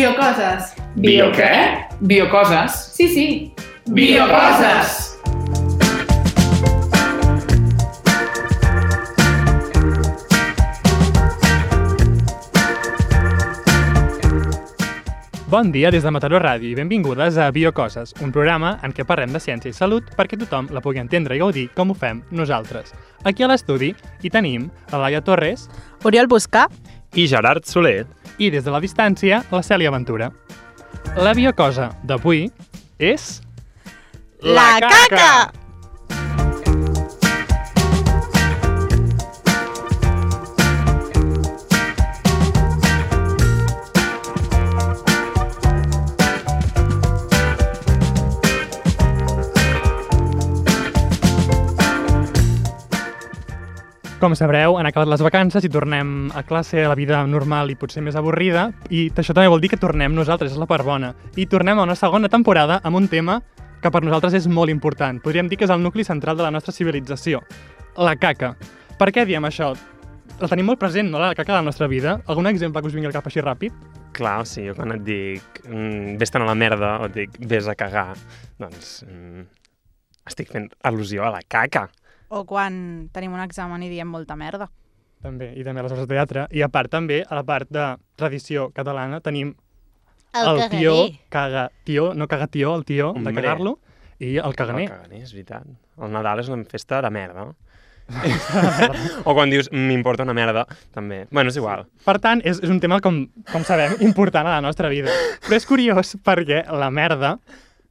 Biocoses. Bio què? Biocoses. Sí, sí. Biocoses. Bon dia des de Mataró Ràdio i benvingudes a Biocoses, un programa en què parlem de ciència i salut perquè tothom la pugui entendre i gaudir com ho fem nosaltres. Aquí a l'estudi hi tenim la Laia Torres Oriol Buscar. i Gerard Soler. I des de la distància la Cèlia Ventura. La biocosa d'avui és... La caca! Com sabreu, han acabat les vacances i tornem a classe, a la vida normal i potser més avorrida, i això també vol dir que tornem nosaltres, és la part bona. I tornem a una segona temporada amb un tema que per nosaltres és molt important. Podríem dir que és el nucli central de la nostra civilització, la caca. Per què diem això? La tenim molt present, no?, la caca de la nostra vida. Algun exemple que us vingui al cap així ràpid? Clar, o sigui, jo quan et dic mm, vés-te'n a la merda o et dic vés a cagar, doncs mm, estic fent al·lusió a la caca. O quan tenim un examen i diem molta merda. També, i també a les obres de teatre. I a part, també, a la part de tradició catalana, tenim el, tió, caga tió, no caga tió, el tió, de Hombre. cagar-lo, i el caganer. El caganer, és veritat. El Nadal és una festa de merda. o quan dius m'importa una merda, també. Bueno, és igual. Per tant, és, és un tema, com, com sabem, important a la nostra vida. Però és curiós perquè la merda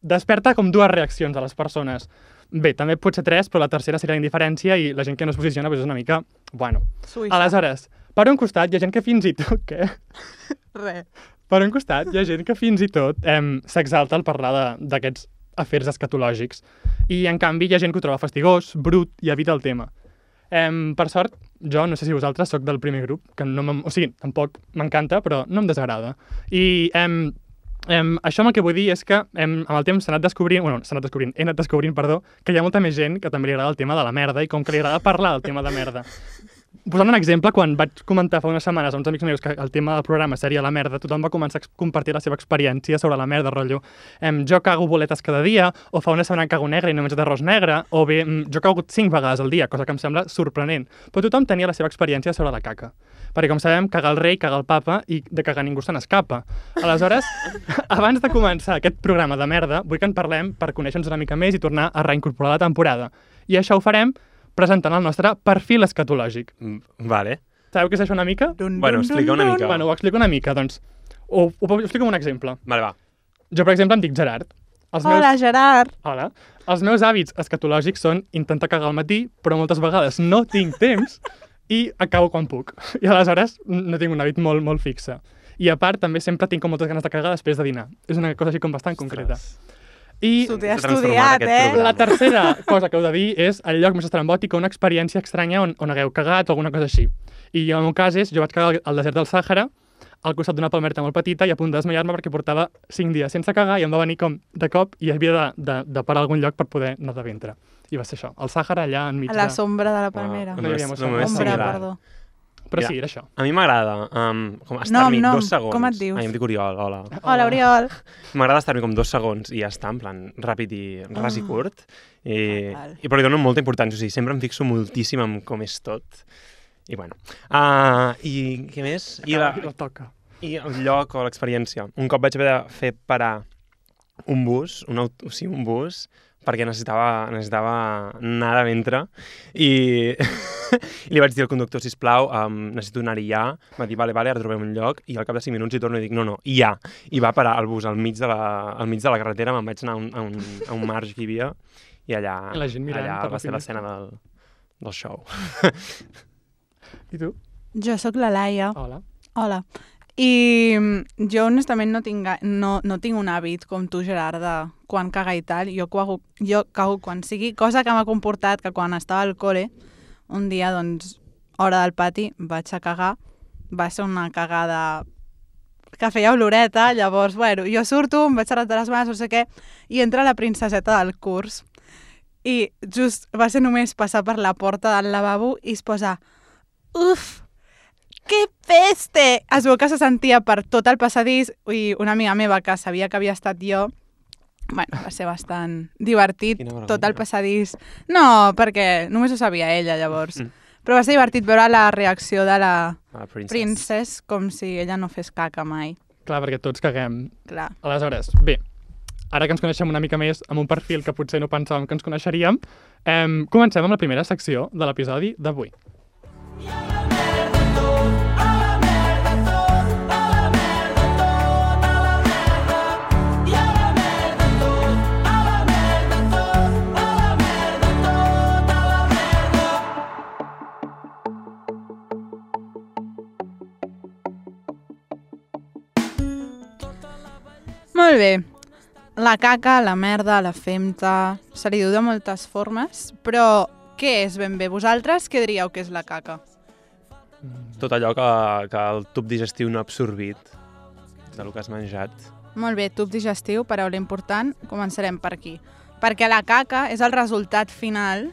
desperta com dues reaccions a les persones. Bé, també pot ser tres, però la tercera seria la indiferència i la gent que no es posiciona doncs és una mica... Bueno. Suïssa. Aleshores, per un costat hi ha gent que fins i tot... Què? Res. Per un costat, hi ha gent que fins i tot em, s'exalta al parlar d'aquests afers escatològics. I, en canvi, hi ha gent que ho troba fastigós, brut i evita el tema. Em, per sort, jo, no sé si vosaltres, sóc del primer grup, que no o sigui, tampoc m'encanta, però no em desagrada. I em, em, això amb el que vull dir és que em, amb el temps s'ha anat descobrint, bueno, s'ha anat descobrint, he anat descobrint, perdó, que hi ha molta més gent que també li agrada el tema de la merda i com que li agrada parlar del tema de merda. Posant un exemple, quan vaig comentar fa unes setmanes a uns amics meus que el tema del programa seria la merda, tothom va començar a compartir la seva experiència sobre la merda, rotllo. Em, jo cago boletes cada dia, o fa una setmana cago negre i no he menjat arròs negre, o bé, em, jo cago cinc vegades al dia, cosa que em sembla sorprenent. Però tothom tenia la seva experiència sobre la caca. Perquè, com sabem, cagar el rei, cagar el papa i de cagar ningú se n'escapa. Aleshores, abans de començar aquest programa de merda, vull que en parlem per conèixer-nos una mica més i tornar a reincorporar la temporada. I això ho farem presentant el nostre perfil escatològic. Mm, Vale. Sabeu què és això una mica? Dun, Bueno, dun, explica dun, una mica. Bueno, ho explico una mica, doncs. Ho, ho, ho explico amb un exemple. Vale, va. Jo, per exemple, em dic Gerard. Els Hola, Gerard. Hola. Els meus hàbits escatològics són intentar cagar al matí, però moltes vegades no tinc temps i acabo quan puc. I aleshores no tinc un hàbit molt, molt fixe. I a part, també sempre tinc com moltes ganes de cagar després de dinar. És una cosa així com bastant concreta. I S'ho té estudiat, eh? programa. la tercera cosa que heu de dir és el lloc més estrambòtic o una experiència estranya on, on hagueu cagat o alguna cosa així. I el meu cas és, jo vaig cagar al- al desert del Sàhara, al costat d'una palmerta molt petita i a punt de desmaiar-me perquè portava 5 dies sense cagar i em va venir com de cop i havia de, de, de parar a algun lloc per poder anar de ventre. I va ser això, el Sàhara allà enmig A la de... sombra de la palmera. No hi havia mossa. només Ombra, similar. perdó. Però Mira. sí, era això. A mi m'agrada um, com estar-m'hi Nom, nom, dos segons. com et dius? Ai, em dic Oriol, hola. Hola, Oriol. M'agrada estar-m'hi com dos segons i ja està, en plan ràpid i ras i Ah. curt. I, Val. i però li dono molta importància, o sigui, sempre em fixo moltíssim en com és tot. I bueno. Uh, I què més? I, la, la toca. I el lloc o l'experiència. Un cop vaig haver de fer parar un bus, un, o sigui, un bus, perquè necessitava, necessitava anar de ventre i li vaig dir al conductor, sisplau, um, necessito anar-hi ja. Va dir, vale, vale, ara trobem un lloc i al cap de 5 minuts hi torno i dic, no, no, ja. I va parar el bus al mig de la, al mig de la carretera, me'n vaig anar a un, a un, a un marge que hi havia i allà, I la gent mirant allà va ser l'escena del, del show. I tu? Jo sóc la Laia. Hola. Hola. I mm, jo, honestament, no tinc, no, no tinc un hàbit com tu, Gerard, de quan caga i tal. Jo cago, jo cago quan sigui, cosa que m'ha comportat que quan estava al col·le, un dia, doncs, hora del pati, vaig a cagar. Va ser una cagada que feia oloreta, llavors, bueno, jo surto, em vaig a rentar les mans, no sé què, i entra la princeseta del curs. I just va ser només passar per la porta del lavabo i es posa uf, que peste! Es veu que se sentia per tot el passadís i una amiga meva que sabia que havia estat jo Bueno, va ser bastant divertit, Quina tot el passadís. No, perquè només ho sabia ella, llavors. Mm. Però va ser divertit veure la reacció de la Ah, princess. Princess com si ella no fes caca mai. Clar, perquè tots caguem. Clar. Aleshores, bé, ara que ens coneixem una mica més, amb un perfil que potser no pensàvem que ens coneixeríem, eh, comencem amb la primera secció de l'episodi d'avui. Molt bé. La caca, la merda, la femta... Se li diu de moltes formes, però què és ben bé? Vosaltres què diríeu que és la caca? Tot allò que, que el tub digestiu no ha absorbit del que has menjat. Molt bé, tub digestiu, paraula important. Començarem per aquí. Perquè la caca és el resultat final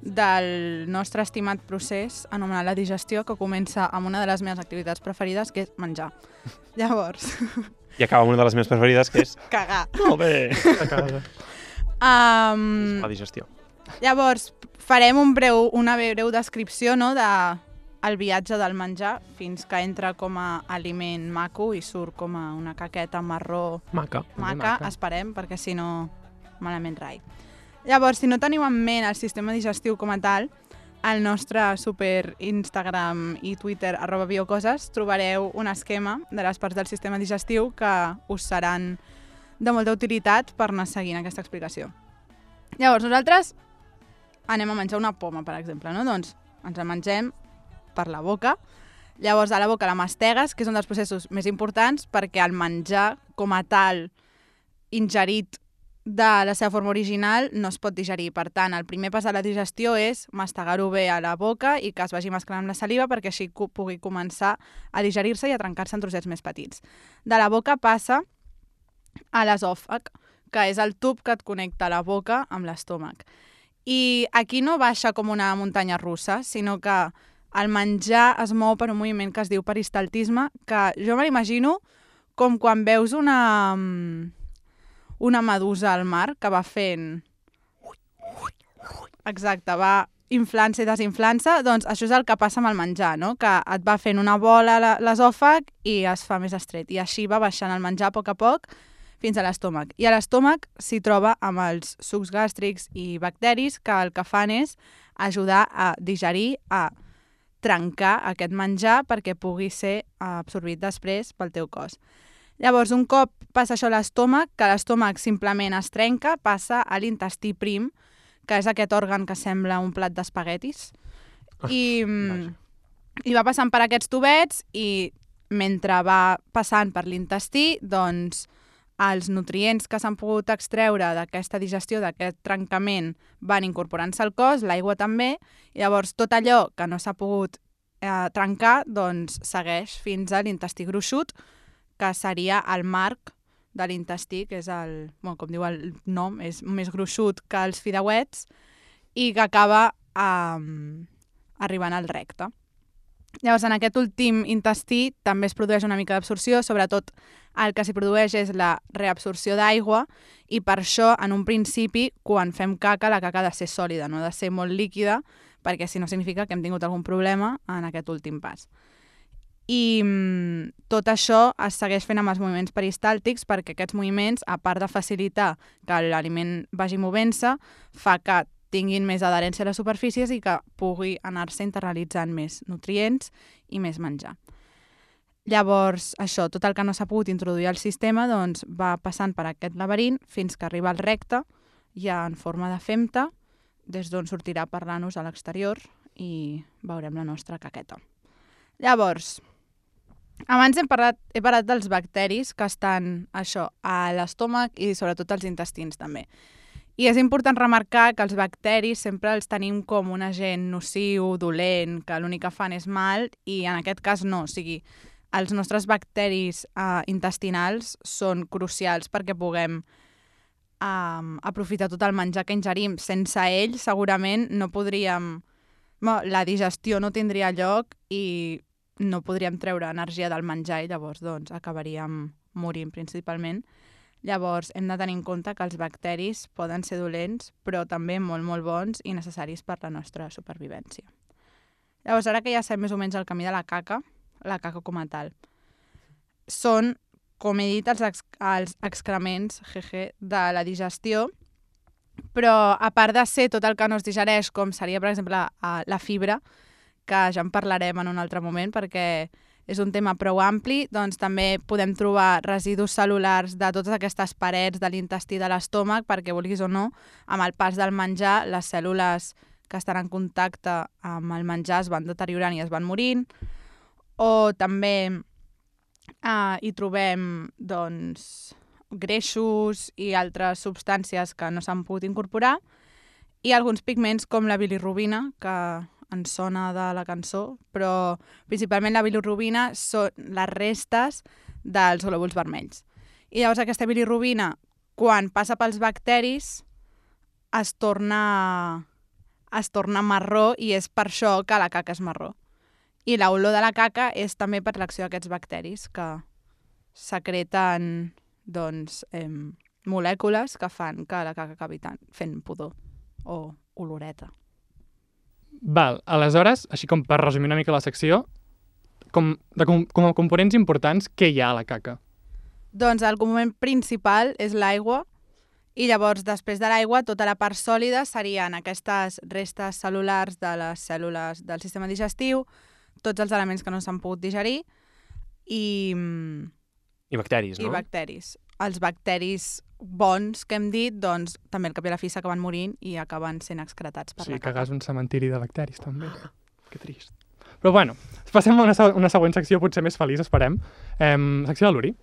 del nostre estimat procés anomenat la digestió, que comença amb una de les meves activitats preferides, que és menjar. Llavors, I acaba amb una de les meves preferides, que és... cagar. Molt bé! A casa. Um, La digestió. Llavors, farem un breu, una breu descripció no, de el viatge del menjar fins que entra com a aliment maco i surt com a una caqueta marró Maca. maca, maca. esperem, perquè si no, malament rai. Llavors, si no teniu en ment el sistema digestiu com a tal, al nostre super Instagram i Twitter, arroba biocoses, trobareu un esquema de les parts del sistema digestiu que us seran de molta utilitat per anar seguint aquesta explicació. Llavors, nosaltres anem a menjar una poma, per exemple, no? Doncs ens la mengem per la boca. Llavors, a la boca la mastegues, que és un dels processos més importants, perquè el menjar, com a tal, ingerit de la seva forma original, no es pot digerir. Per tant, el primer pas de la digestió és mastegar-ho bé a la boca i que es vagi mesclant amb la saliva perquè així pugui començar a digerir-se i a trencar-se en trossets més petits. De la boca passa a l'esòfag, que és el tub que et connecta la boca amb l'estómac. I aquí no baixa com una muntanya russa, sinó que el menjar es mou per un moviment que es diu peristaltisme, que jo me l'imagino com quan veus una, mm, una medusa al mar que va fent... Exacte, va inflant-se i desinflant-se, doncs això és el que passa amb el menjar, no? que et va fent una bola a l'esòfag i es fa més estret. I així va baixant el menjar a poc a poc fins a l'estómac. I a l'estómac s'hi troba amb els sucs gàstrics i bacteris que el que fan és ajudar a digerir, a trencar aquest menjar perquè pugui ser absorbit després pel teu cos. Llavors, un cop passa això a l'estómac, que l'estómac simplement es trenca, passa a l'intestí prim, que és aquest òrgan que sembla un plat d'espaguetis. I, mm. I va passant per aquests tubets i mentre va passant per l'intestí, doncs els nutrients que s'han pogut extreure d'aquesta digestió, d'aquest trencament, van incorporant-se al cos, l'aigua també, i llavors tot allò que no s'ha pogut eh, trencar, doncs segueix fins a l'intestí gruixut, que seria el marc de l'intestí, que és el, bueno, com diu el nom, és més gruixut que els fideuets, i que acaba eh, arribant al recte. Llavors, en aquest últim intestí també es produeix una mica d'absorció, sobretot el que s'hi produeix és la reabsorció d'aigua i per això, en un principi, quan fem caca, la caca ha de ser sòlida, no ha de ser molt líquida, perquè si no significa que hem tingut algun problema en aquest últim pas. I mm, tot això es segueix fent amb els moviments peristàltics perquè aquests moviments, a part de facilitar que l'aliment vagi movent-se, fa que tinguin més adherència a les superfícies i que pugui anar-se internalitzant més nutrients i més menjar. Llavors, això, tot el que no s'ha pogut introduir al sistema doncs, va passant per aquest laberint fins que arriba al recte, ja en forma de femta, des d'on sortirà parlant-nos a l'exterior i veurem la nostra caqueta. Llavors, abans hem parlat, he parlat dels bacteris que estan, això, a l'estómac i sobretot als intestins també. I és important remarcar que els bacteris sempre els tenim com un agent nociu, dolent, que l'únic que fan és mal, i en aquest cas no. O sigui, els nostres bacteris eh, intestinals són crucials perquè puguem eh, aprofitar tot el menjar que ingerim. Sense ells, segurament, no podríem... Bueno, la digestió no tindria lloc i no podríem treure energia del menjar i llavors doncs, acabaríem morint principalment. Llavors, hem de tenir en compte que els bacteris poden ser dolents, però també molt, molt bons i necessaris per la nostra supervivència. Llavors, ara que ja sabem més o menys el camí de la caca, la caca com a tal, són, com he dit, els, els excrements jeje, de la digestió, però a part de ser tot el que no es digereix, com seria, per exemple, la fibra, que ja en parlarem en un altre moment, perquè és un tema prou ampli, doncs també podem trobar residus cel·lulars de totes aquestes parets de l'intestí de l'estómac, perquè vulguis o no, amb el pas del menjar, les cèl·lules que estan en contacte amb el menjar es van deteriorant i es van morint, o també eh, hi trobem doncs, greixos i altres substàncies que no s'han pogut incorporar, i alguns pigments com la bilirrubina, que ens sona de la cançó, però principalment la bilirrubina són les restes dels glòbuls vermells. I llavors aquesta bilirrubina, quan passa pels bacteris, es torna, es torna marró i és per això que la caca és marró. I l'olor de la caca és també per l'acció d'aquests bacteris que secreten doncs, eh, molècules que fan que la caca acabi fent pudor o oloreta. Val, aleshores, així com per resumir una mica la secció, com, de, com, com a components importants, què hi ha a la caca? Doncs el component principal és l'aigua i llavors després de l'aigua tota la part sòlida serien aquestes restes cel·lulars de les cèl·lules del sistema digestiu, tots els elements que no s'han pogut digerir i... I bacteris, no? I bacteris. Els bacteris bons que hem dit, doncs també al cap i a la fi s'acaben morint i acaben sent excretats per sí, la cagar és un cementiri de bacteris, també. que trist. Però bueno, passem a una, una següent secció potser més feliç, esperem. Eh, secció de l'Uri.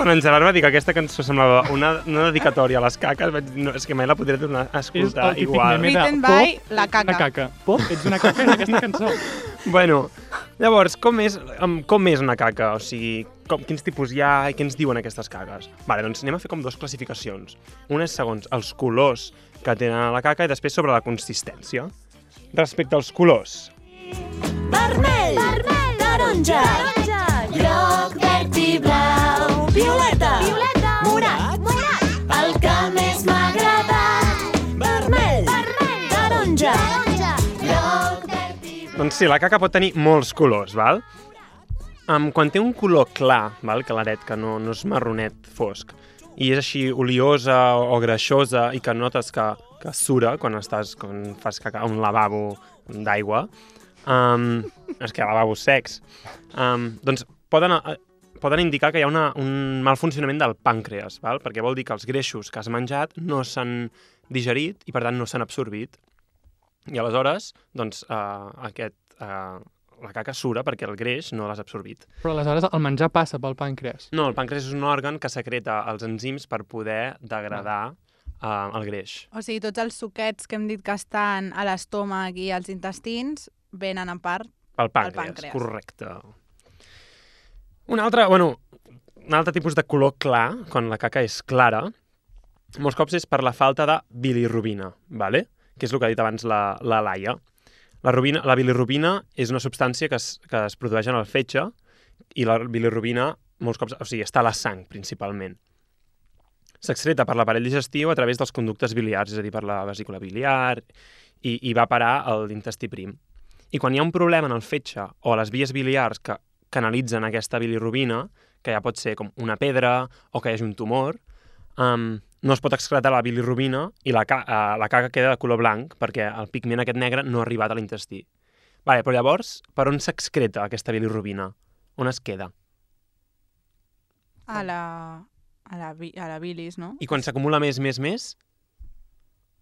Quan en Gerard va dir que aquesta cançó semblava una, una dedicatòria a les caques, vaig dir, no, és que mai la podré tornar a escoltar és el igual. meme de Written by Pop, la caca. Una caca. Pop, ets una caca en aquesta cançó. Bueno, llavors, com és, um, com és una caca? O sigui, com, quins tipus hi ha i què ens diuen aquestes caques? Vale, doncs anem a fer com dues classificacions. Una és segons els colors que tenen la caca i després sobre la consistència. Respecte als colors. Vermell, vermell, taronja, taronja, groc, Doncs sí, la caca pot tenir molts colors, val? Um, quan té un color clar, val, claret, que no, no és marronet fosc, i és així oliosa o greixosa i que notes que, que sura quan, estàs, quan fas caca a un lavabo d'aigua, um, és que lavabos secs, um, doncs poden, uh, poden indicar que hi ha una, un mal funcionament del pàncreas, val? perquè vol dir que els greixos que has menjat no s'han digerit i per tant no s'han absorbit. I aleshores, doncs, uh, aquest, uh, la caca sura perquè el greix no l'has absorbit. Però aleshores el menjar passa pel pàncreas. No, el pàncreas és un òrgan que secreta els enzims per poder degradar uh, el greix. O sigui, tots els suquets que hem dit que estan a l'estómac i als intestins venen en part Pel pàncreas, pàncreas. correcte. Un altre, bueno, un altre tipus de color clar, quan la caca és clara, molts cops és per la falta de bilirrubina, vale? Que és el que ha dit abans la, la Laia. La, rubina, la bilirrubina és una substància que es, que es produeix en el fetge i la bilirrubina molts cops, o sigui, està a la sang, principalment. S'excreta per l'aparell digestiu a través dels conductes biliars, és a dir, per la vesícula biliar, i, i va parar a l'intestí prim. I quan hi ha un problema en el fetge o a les vies biliars que canalitzen aquesta bilirrubina, que ja pot ser com una pedra o que hi hagi un tumor, um, no es pot excretar la bilirrubina i la, ca uh, la caca queda de color blanc perquè el pigment aquest negre no ha arribat a l'intestí. Vale, però llavors, per on s'excreta aquesta bilirrubina? On es queda? a la, a la, bi- a la bilis, no? I quan s'acumula més, més, més?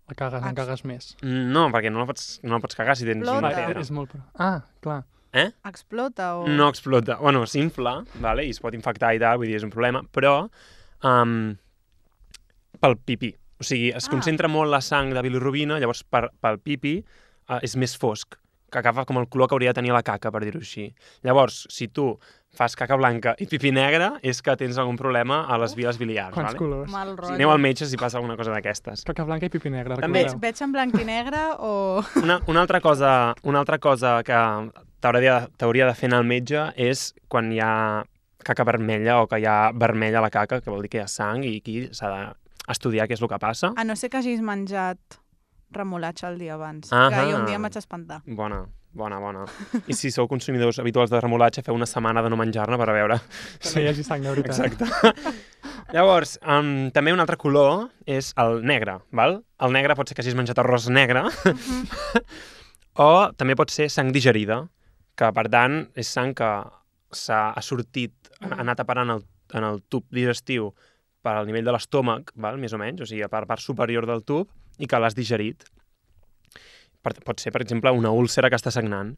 La cagues, en Ex- cagues més. No, perquè no la pots, no la pots cagar si tens Explota. una pedra. és molt... Ah, clar. Eh? Explota o... No explota. Bueno, s'infla, vale? i es pot infectar i tal, vull dir, és un problema, però um, pel pipí, O sigui, es Ah. concentra molt la sang de bilirubina, llavors per, pel pipi uh, és més fosc, que agafa com el color que hauria de tenir la caca, per dir-ho així. Llavors, si tu fas caca blanca i pipi negre, és que tens algun problema a les vies biliars, Quants vale? colors. Mal rotllo. aneu al metge si passa alguna cosa d'aquestes. Caca blanca i pipi negre, També. recordeu. Veig en blanc i negre o... Una, una, altra cosa, una altra cosa que t'hauria t'hauria de fer anar al metge és quan hi ha caca vermella o que hi ha vermella a la caca, que vol dir que hi ha sang i aquí s'ha d'estudiar què és el que passa. A no ser que hagis menjat remolatge el dia abans. Ahà. Que jo un dia em vaig espantar. Bona, bona, bona. I si sou consumidors habituals de remolatge, feu una setmana de no menjar-ne per a veure. Que no hi hagi sang, de veritat. Exacte. Llavors, um, també un altre color és el negre, val? El negre pot ser que hagis menjat arròs negre, o també pot ser sang digerida, que per tant és sang que s'ha ha sortit, ha ha anat a parar en el, en el tub digestiu per al nivell de l'estómac, més o menys, o sigui, per la part superior del tub, i que l'has digerit. Per, pot ser, per exemple, una úlcera que està sagnant.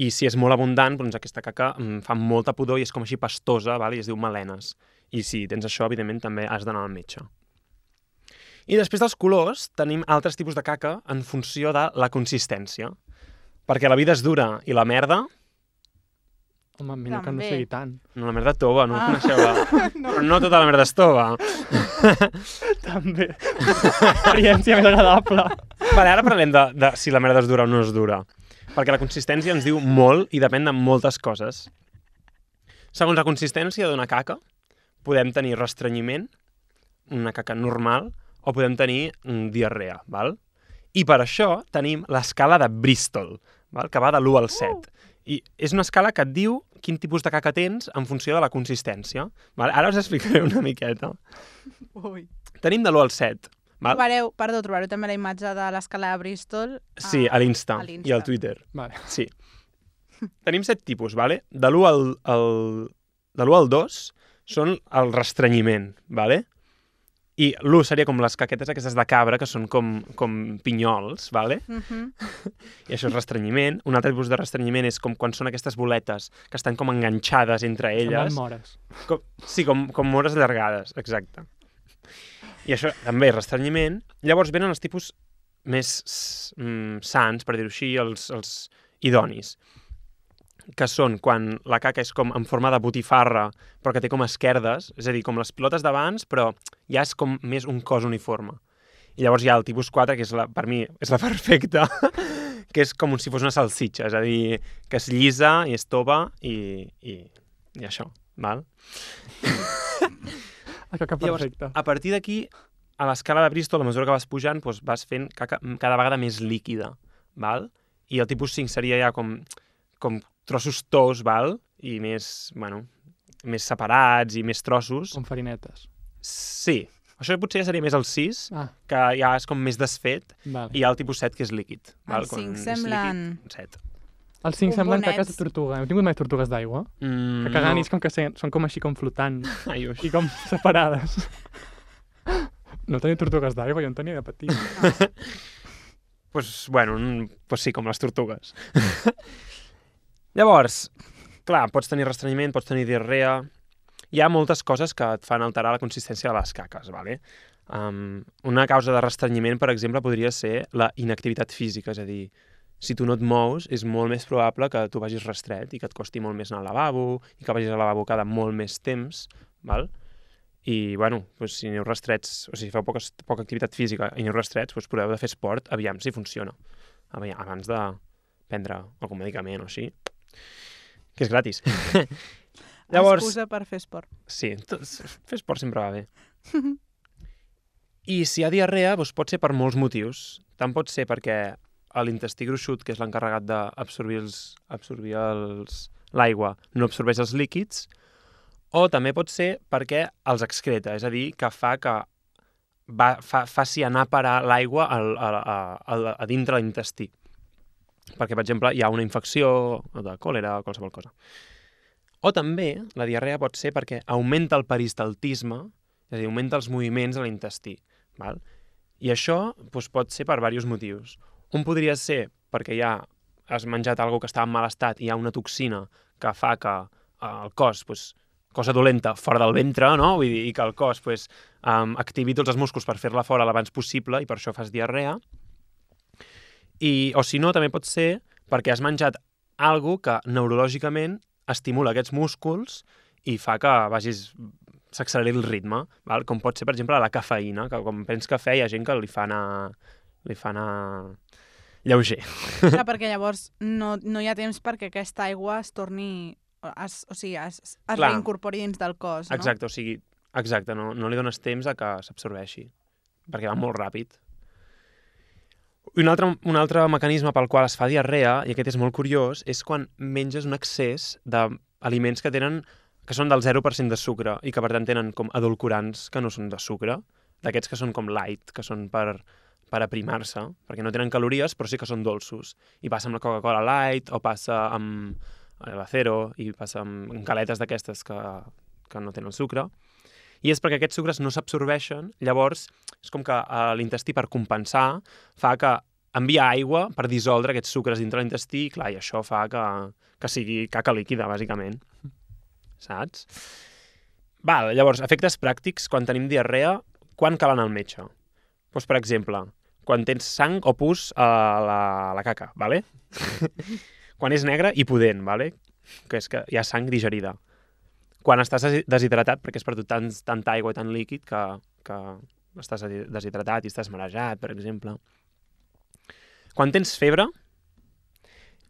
I si és molt abundant, doncs aquesta caca mm, fa molta pudor i és com així pastosa, val? i es diu melenes. I si tens això, evidentment, també has d'anar al metge. I després dels colors, tenim altres tipus de caca en funció de la consistència. Perquè la vida és dura i la merda, Home, millor que no També. sigui tant. no, la merda tova, no Ah. ah. coneixeu la... no. Però no tota la merda és tova. També. Experiència més agradable. Vale, ara parlem de, de si la merda és dura o no és dura. Perquè la consistència ens diu molt i depèn de moltes coses. Segons la consistència d'una caca, podem tenir restrenyiment, una caca normal, o podem tenir mm, diarrea, val? I per això tenim l'escala de Bristol, val? que va de l'1 al 7. I és una escala que et diu quin tipus de caca tens en funció de la consistència. Val? Ara us explicaré una miqueta. Ui. Tenim de l'1 al 7. Val? Trobareu, perdó, trobareu també la imatge de l'escala de Bristol. Sí, a l'Insta a l'Insta. i al Twitter. Vale. Sí. Tenim set tipus, vale? De l'1 al, al, de l'1 al 2 són el restrenyiment, vale? I l'1 seria com les caquetes aquestes de cabra, que són com, com pinyols, vale? Uh -huh. I això és restrenyiment. Un altre tipus de restrenyiment és com quan són aquestes boletes que estan com enganxades entre Semblen elles. mores. Com, sí, com, com mores allargades, exacte. I això també és restrenyiment. Llavors venen els tipus més mm, sants, per dir-ho així, els, els idonis, que són quan la caca és com en forma de botifarra, però que té com esquerdes, és a dir, com les pilotes d'abans, però ja és com més un cos uniforme. I llavors hi ha el tipus 4, que és la, per mi és la perfecta, que és com si fos una salsitxa, és a dir, que és llisa i és tova i, i, i això, val? La caca Llavors, perfecta. a partir d'aquí, a l'escala de Bristol, a mesura que vas pujant, doncs vas fent caca cada vegada més líquida, val? I el tipus 5 seria ja com, com trossos tous, val? I més, bueno, més separats i més trossos. Com farinetes. Sí. Això potser ja seria més el 6, Ah, que ja és com més desfet, vale. i hi ha el tipus 7, que és líquid. Val? Cinc és semblen- líquid, 7. Els cinc semblen bombonets. caques de tortuga. Hem tingut mai tortugues d'aigua? Mm, Que cagant és com que són com així com flotant Ai, i com separades. No tenia tortugues d'aigua, jo en tenia de petit. pues, bueno, mm, pues sí, com les tortugues. Llavors, clar, pots tenir restrenyiment, pots tenir diarrea... Hi ha moltes coses que et fan alterar la consistència de les caques, ¿vale? Um, una causa de restrenyiment, per exemple, podria ser la inactivitat física, és a dir, si tu no et mous, és molt més probable que tu vagis restret i que et costi molt més anar al lavabo i que vagis al lavabo cada molt més temps, val? I, bueno, doncs, si aneu restrets, o sigui, feu poca, poca activitat física i aneu restrets, doncs proveu de fer esport, aviam si funciona. Aviam, abans de prendre algun medicament o així, que és gratis. Llavors, Excusa per fer esport. sí, tot, fer esport sempre va bé. I si hi ha diarrea, doncs pot ser per molts motius. Tant pot ser perquè l'intestí gruixut, que és l'encarregat d'absorbir els, absorbir els, l'aigua, no absorbeix els líquids, o també pot ser perquè els excreta, és a dir, que fa que va, fa, faci anar a parar l'aigua al- a, a, a, a dintre l'intestí. Perquè, per exemple, hi ha una infecció de còlera o qualsevol cosa. O també la diarrea pot ser perquè augmenta el peristaltisme, és a dir, augmenta els moviments de l'intestí. I això doncs, pot ser per diversos motius. Un podria ser perquè ja has menjat alguna que està en mal estat i hi ha una toxina que fa que eh, el cos doncs, cosa dolenta fora del ventre, no? Vull dir, i que el cos um, activi tots els músculs per fer-la fora l'abans possible i per això fas diarrea. I, o si no, també pot ser perquè has menjat algo que neurològicament estimula aquests músculs i fa que vagis s'acceleri el ritme, val? com pot ser, per exemple, la cafeïna, que quan prens cafè hi ha gent que li fa anar, li fa anar lleuger. Clar, perquè llavors no, no hi ha temps perquè aquesta aigua es torni... Es, o sigui, es, es Clar. reincorpori dins del cos, no? Exacte, o sigui, exacte, no, no li dones temps a que s'absorbeixi, perquè va molt ràpid. Un altre, un altre mecanisme pel qual es fa diarrea, i aquest és molt curiós, és quan menges un excés d'aliments que tenen que són del 0% de sucre i que per tant tenen com adulcorants que no són de sucre, d'aquests que són com light, que són per, per aprimar-se, perquè no tenen calories però sí que són dolços. I passa amb la Coca-Cola light o passa amb l'acero i passa amb, amb galetes d'aquestes que, que no tenen sucre. I és perquè aquests sucres no s'absorbeixen, llavors és com que eh, l'intestí per compensar fa que envia aigua per dissoldre aquests sucres dintre l'intestí i clar, i això fa que, que sigui caca líquida, bàsicament. Saps? Val, llavors, efectes pràctics, quan tenim diarrea, quan cal anar al metge? Doncs, per exemple, quan tens sang o pus a la, a la caca, vale? quan és negre i pudent, vale? que és que hi ha sang digerida. Quan estàs deshidratat, perquè has perdut tant, tanta aigua i tant líquid que, que estàs deshidratat i estàs marejat, per exemple. Quan tens febre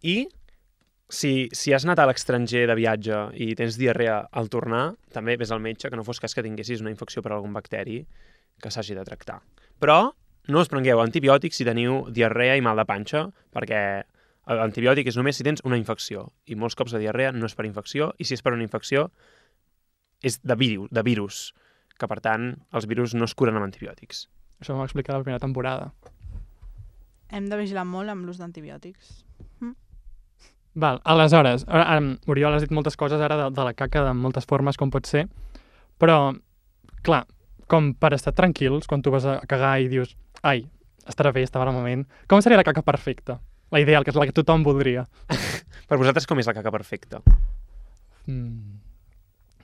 i si, si has anat a l'estranger de viatge i tens diarrea al tornar, també ves al metge, que no fos cas que tinguessis una infecció per algun bacteri que s'hagi de tractar. Però no us prengueu antibiòtics si teniu diarrea i mal de panxa, perquè l'antibiòtic és només si tens una infecció, i molts cops la diarrea no és per infecció, i si és per una infecció és de virus, de virus que per tant els virus no es curen amb antibiòtics. Això m'ho va explicar a la primera temporada. Hem de vigilar molt amb l'ús d'antibiòtics. Val, aleshores, ara, ara, Oriol, has dit moltes coses ara de, de la caca de moltes formes, com pot ser, però, clar, com per estar tranquils, quan tu vas a cagar i dius, ai, estarà bé, estava al moment, com seria la caca perfecta? La ideal, que és la que tothom voldria. Per vosaltres com és la caca perfecta? Mm.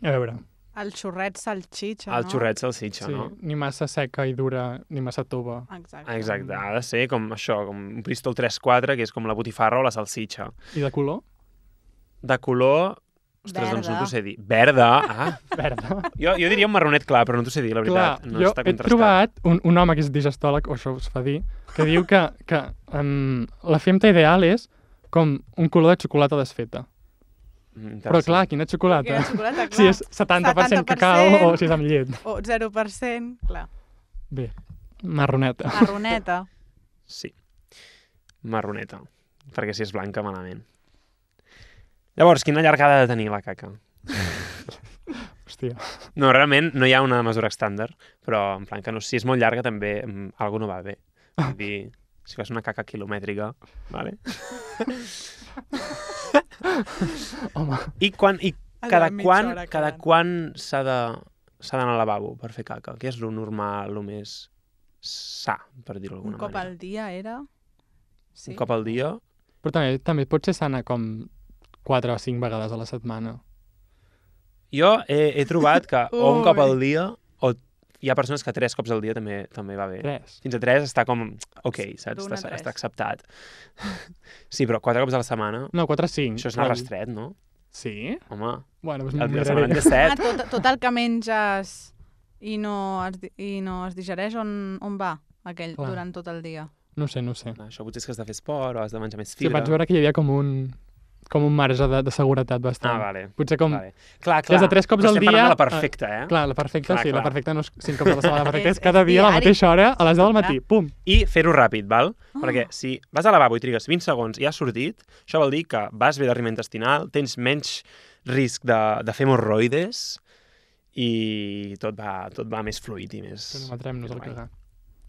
A veure, El xurret salxitxa, El no? xurret salsitxa, sí, no? ni massa seca i dura, ni massa tova. Exacte. Ah, Exacte, ha de ser com això, com un Bristol 3-4, que és com la botifarra o la salsitxa. I de color? De color... Ostres, doncs no Verda. t'ho sé dir. Verda? Ah, Verda. jo, jo diria un marronet clar, però no t'ho sé dir, la Clar, veritat. no jo està he trobat un, un home que és digestòleg, o això us fa dir, que diu que, que um, la femta ideal és com un color de xocolata desfeta. Però clar, quina xocolata? Quina xocolata, clar. Si és 70%, 70%. cacau o si és amb llet. O 0%, clar. Bé, marroneta. Marroneta. Sí. Marroneta. Perquè si és blanca, malament. Llavors, quina llargada ha de tenir la caca? Hòstia. No, realment no hi ha una mesura estàndard, però en plan que no, si és molt llarga també mm, algo no va bé. Vull dir, si fas una caca quilomètrica, vale? Home, I, quan, i cada quan, hora cada quan s'ha de s'ha d'anar al lavabo per fer caca? Què és lo normal, lo més sa, per dir-ho Un d'alguna cop manera? al dia era... Sí. Un cop al dia? però també, també pot ser sana com 4 o 5 vegades a la setmana. Jo he, he trobat que o un cop al dia hi ha persones que tres cops al dia també també va bé. 3. Fins a tres està com... Ok, saps? A Està, tres. està acceptat. Sí, però quatre cops a la setmana... No, 4 o 5. Això és anar rastret, no? Sí? Home, Bueno, doncs el de setmana de Ah, set... tot, tot el que menges i no es, i no es digereix, on, on va aquell Clar. durant tot el dia? No ho sé, no ho sé. No, això potser és que has de fer esport o has de menjar més Sí, fibra. vaig veure que hi havia com un, com un marge de, de seguretat bastant. Ah, vale. Potser com... vale. Clar, clar. Des de tres cops però al estem dia, de la perfecta, eh? Clar, la perfecta, Clar, sí, la clar. perfecta no és 5 cops a la setmana, la perfecta És- és cada dia a la mateixa hora, a les 10 del matí, pum. I fer-ho ràpid, val? Ah. Perquè si vas al lavabo i trigues 20 segons i has sortit, això vol dir que vas bé de rima intestinal, tens menys risc de, de fer hemorroides i tot va, tot va més fluid i més... Que no matrem-nos més al cagar.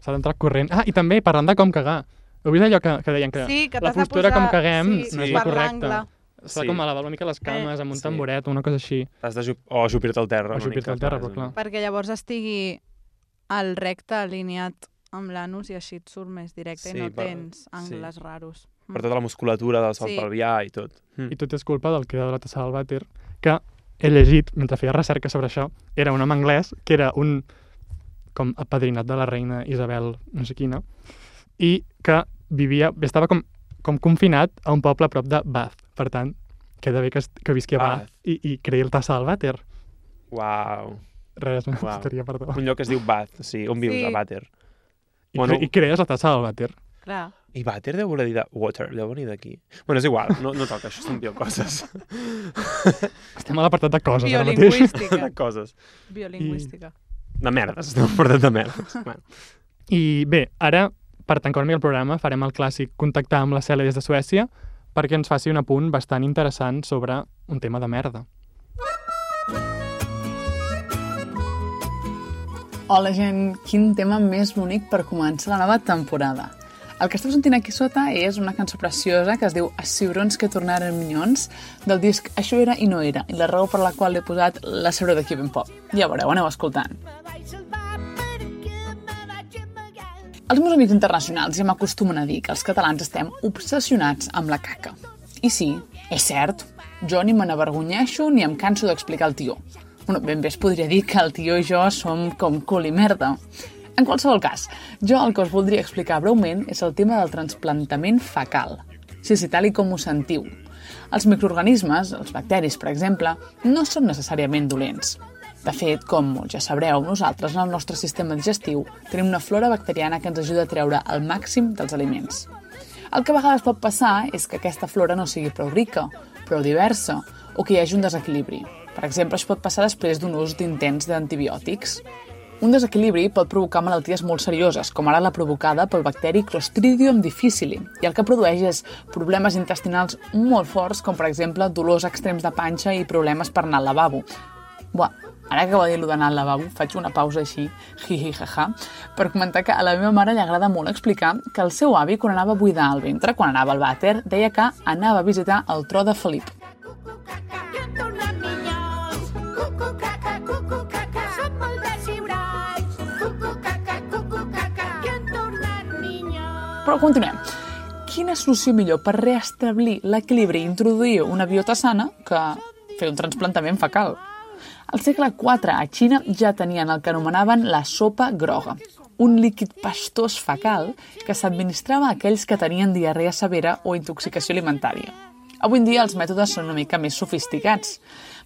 S'ha d'entrar corrent. Ah, i també, parlant de com cagar. Heu vist allò que, que deien que sí, que la postura posar... com caguem sí, no és Sí. la correcta. S'ha Sí. com elevar una mica les cames amb un sí. tamboret o una cosa així. Has de ju o ajupir-te al terra. O ajupir-te al terra, però clar. Perquè llavors estigui el recte alineat amb l'anus i així et surt més directe Sí, i no per- tens angles raros. Per tota la musculatura del salt Sí. pelvià i tot. Mm. I tot és culpa del creador de la tassa del vàter, que he llegit, mentre feia recerca sobre això, era un home anglès que era un com apadrinat de la reina Isabel no sé quina, i que vivia, estava com, com confinat a un poble a prop de Bath. Per tant, queda bé que, que visqui a Bath, Bath. i, i creï el tassa del vàter. Uau. Res, una Uau. història, perdó. Un lloc que es diu Bath, sí. On vius? Sí. A Vàter. I, Bueno. I crees la tassa del vàter. Clar. I Vàter deu voler dir de water, deu venir d'aquí. Bueno, és igual, no, no toca, això són biocoses. Estem a l'apartat de coses ara mateix. Biolingüística. de coses. Biolingüística. De merdes, estem portant de merdes. bueno. I bé, ara, per tancar una mica el programa, farem el clàssic contactar amb la Cèlia des de Suècia perquè ens faci un apunt bastant interessant sobre un tema de merda. Hola, gent. Quin tema més bonic per començar la nova temporada. El que esteu sentint aquí sota és una cançó preciosa que es diu Els ciurons que tornaren minyons del disc Això era i no era i la raó per la qual l'he posat la sabreu d'aquí ben poc. Ja veureu, aneu escoltant. Els meus amics internacionals ja m'acostumen a dir que els catalans estem obsessionats amb la caca. I sí, és cert, jo ni me n'avergonyeixo ni em canso d'explicar el tió. Bueno, ben bé es podria dir que el tio i jo som com cul i merda. En qualsevol cas, jo el que us voldria explicar breument és el tema del transplantament fecal. Sí, sí, tal i com ho sentiu. Els microorganismes, els bacteris, per exemple, no són necessàriament dolents. De fet, com molts ja sabreu, nosaltres en el nostre sistema digestiu tenim una flora bacteriana que ens ajuda a treure el màxim dels aliments. El que a vegades pot passar és que aquesta flora no sigui prou rica, prou diversa, o que hi hagi un desequilibri. Per exemple, això pot passar després d'un ús d'intents d'antibiòtics. Un desequilibri pot provocar malalties molt serioses, com ara la provocada pel bacteri Clostridium difficile, i el que produeix és problemes intestinals molt forts, com per exemple dolors extrems de panxa i problemes per anar al lavabo. Buah, ara que ho dir d'anar al lavabo, faig una pausa així, hi hi ha ha, per comentar que a la meva mare li agrada molt explicar que el seu avi, quan anava a buidar el ventre, quan anava al vàter, deia que anava a visitar el tro de Felip. Però continuem. Quina solució millor per reestablir l'equilibri i introduir una biota sana que fer un transplantament fecal? Al segle IV, a Xina, ja tenien el que anomenaven la sopa groga, un líquid pastós fecal que s'administrava a aquells que tenien diarrea severa o intoxicació alimentària. Avui en dia els mètodes són una mica més sofisticats.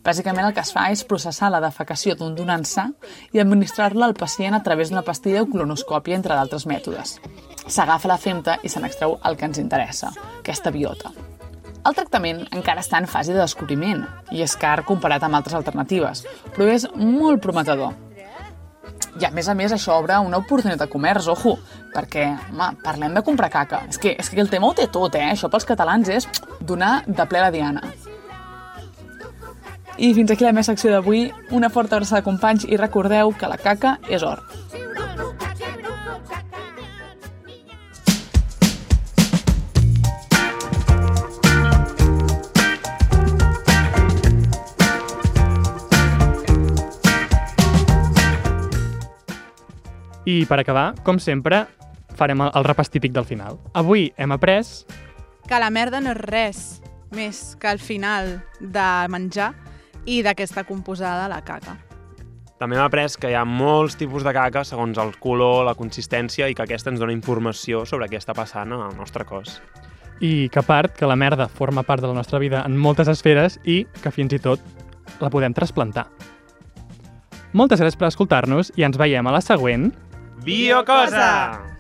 Bàsicament el que es fa és processar la defecació d'un donant sa i administrar-la al pacient a través d'una pastilla o colonoscòpia, entre d'altres mètodes. S'agafa la femta i se n'extreu el que ens interessa, aquesta biota. El tractament encara està en fase de descobriment i és car comparat amb altres alternatives, però és molt prometedor. I a més a més això obre una oportunitat de comerç, ojo, perquè, home, parlem de comprar caca. És que, és que el tema ho té tot, eh? Això pels catalans és donar de ple la diana. I fins aquí la meva secció d'avui. Una forta abraçada, companys, i recordeu que la caca és or. I per acabar, com sempre, farem el, el repàs típic del final. Avui hem après Que la merda no és res més que el final de menjar i d'aquesta composada, la caca. També hem après que hi ha molts tipus de caca segons el color, la consistència i que aquesta ens dona informació sobre què està passant al nostre cos. i que a part que la merda forma part de la nostra vida en moltes esferes i que fins i tot la podem trasplantar. Moltes gràcies per escoltar-nos i ens veiem a la següent. Biocosa!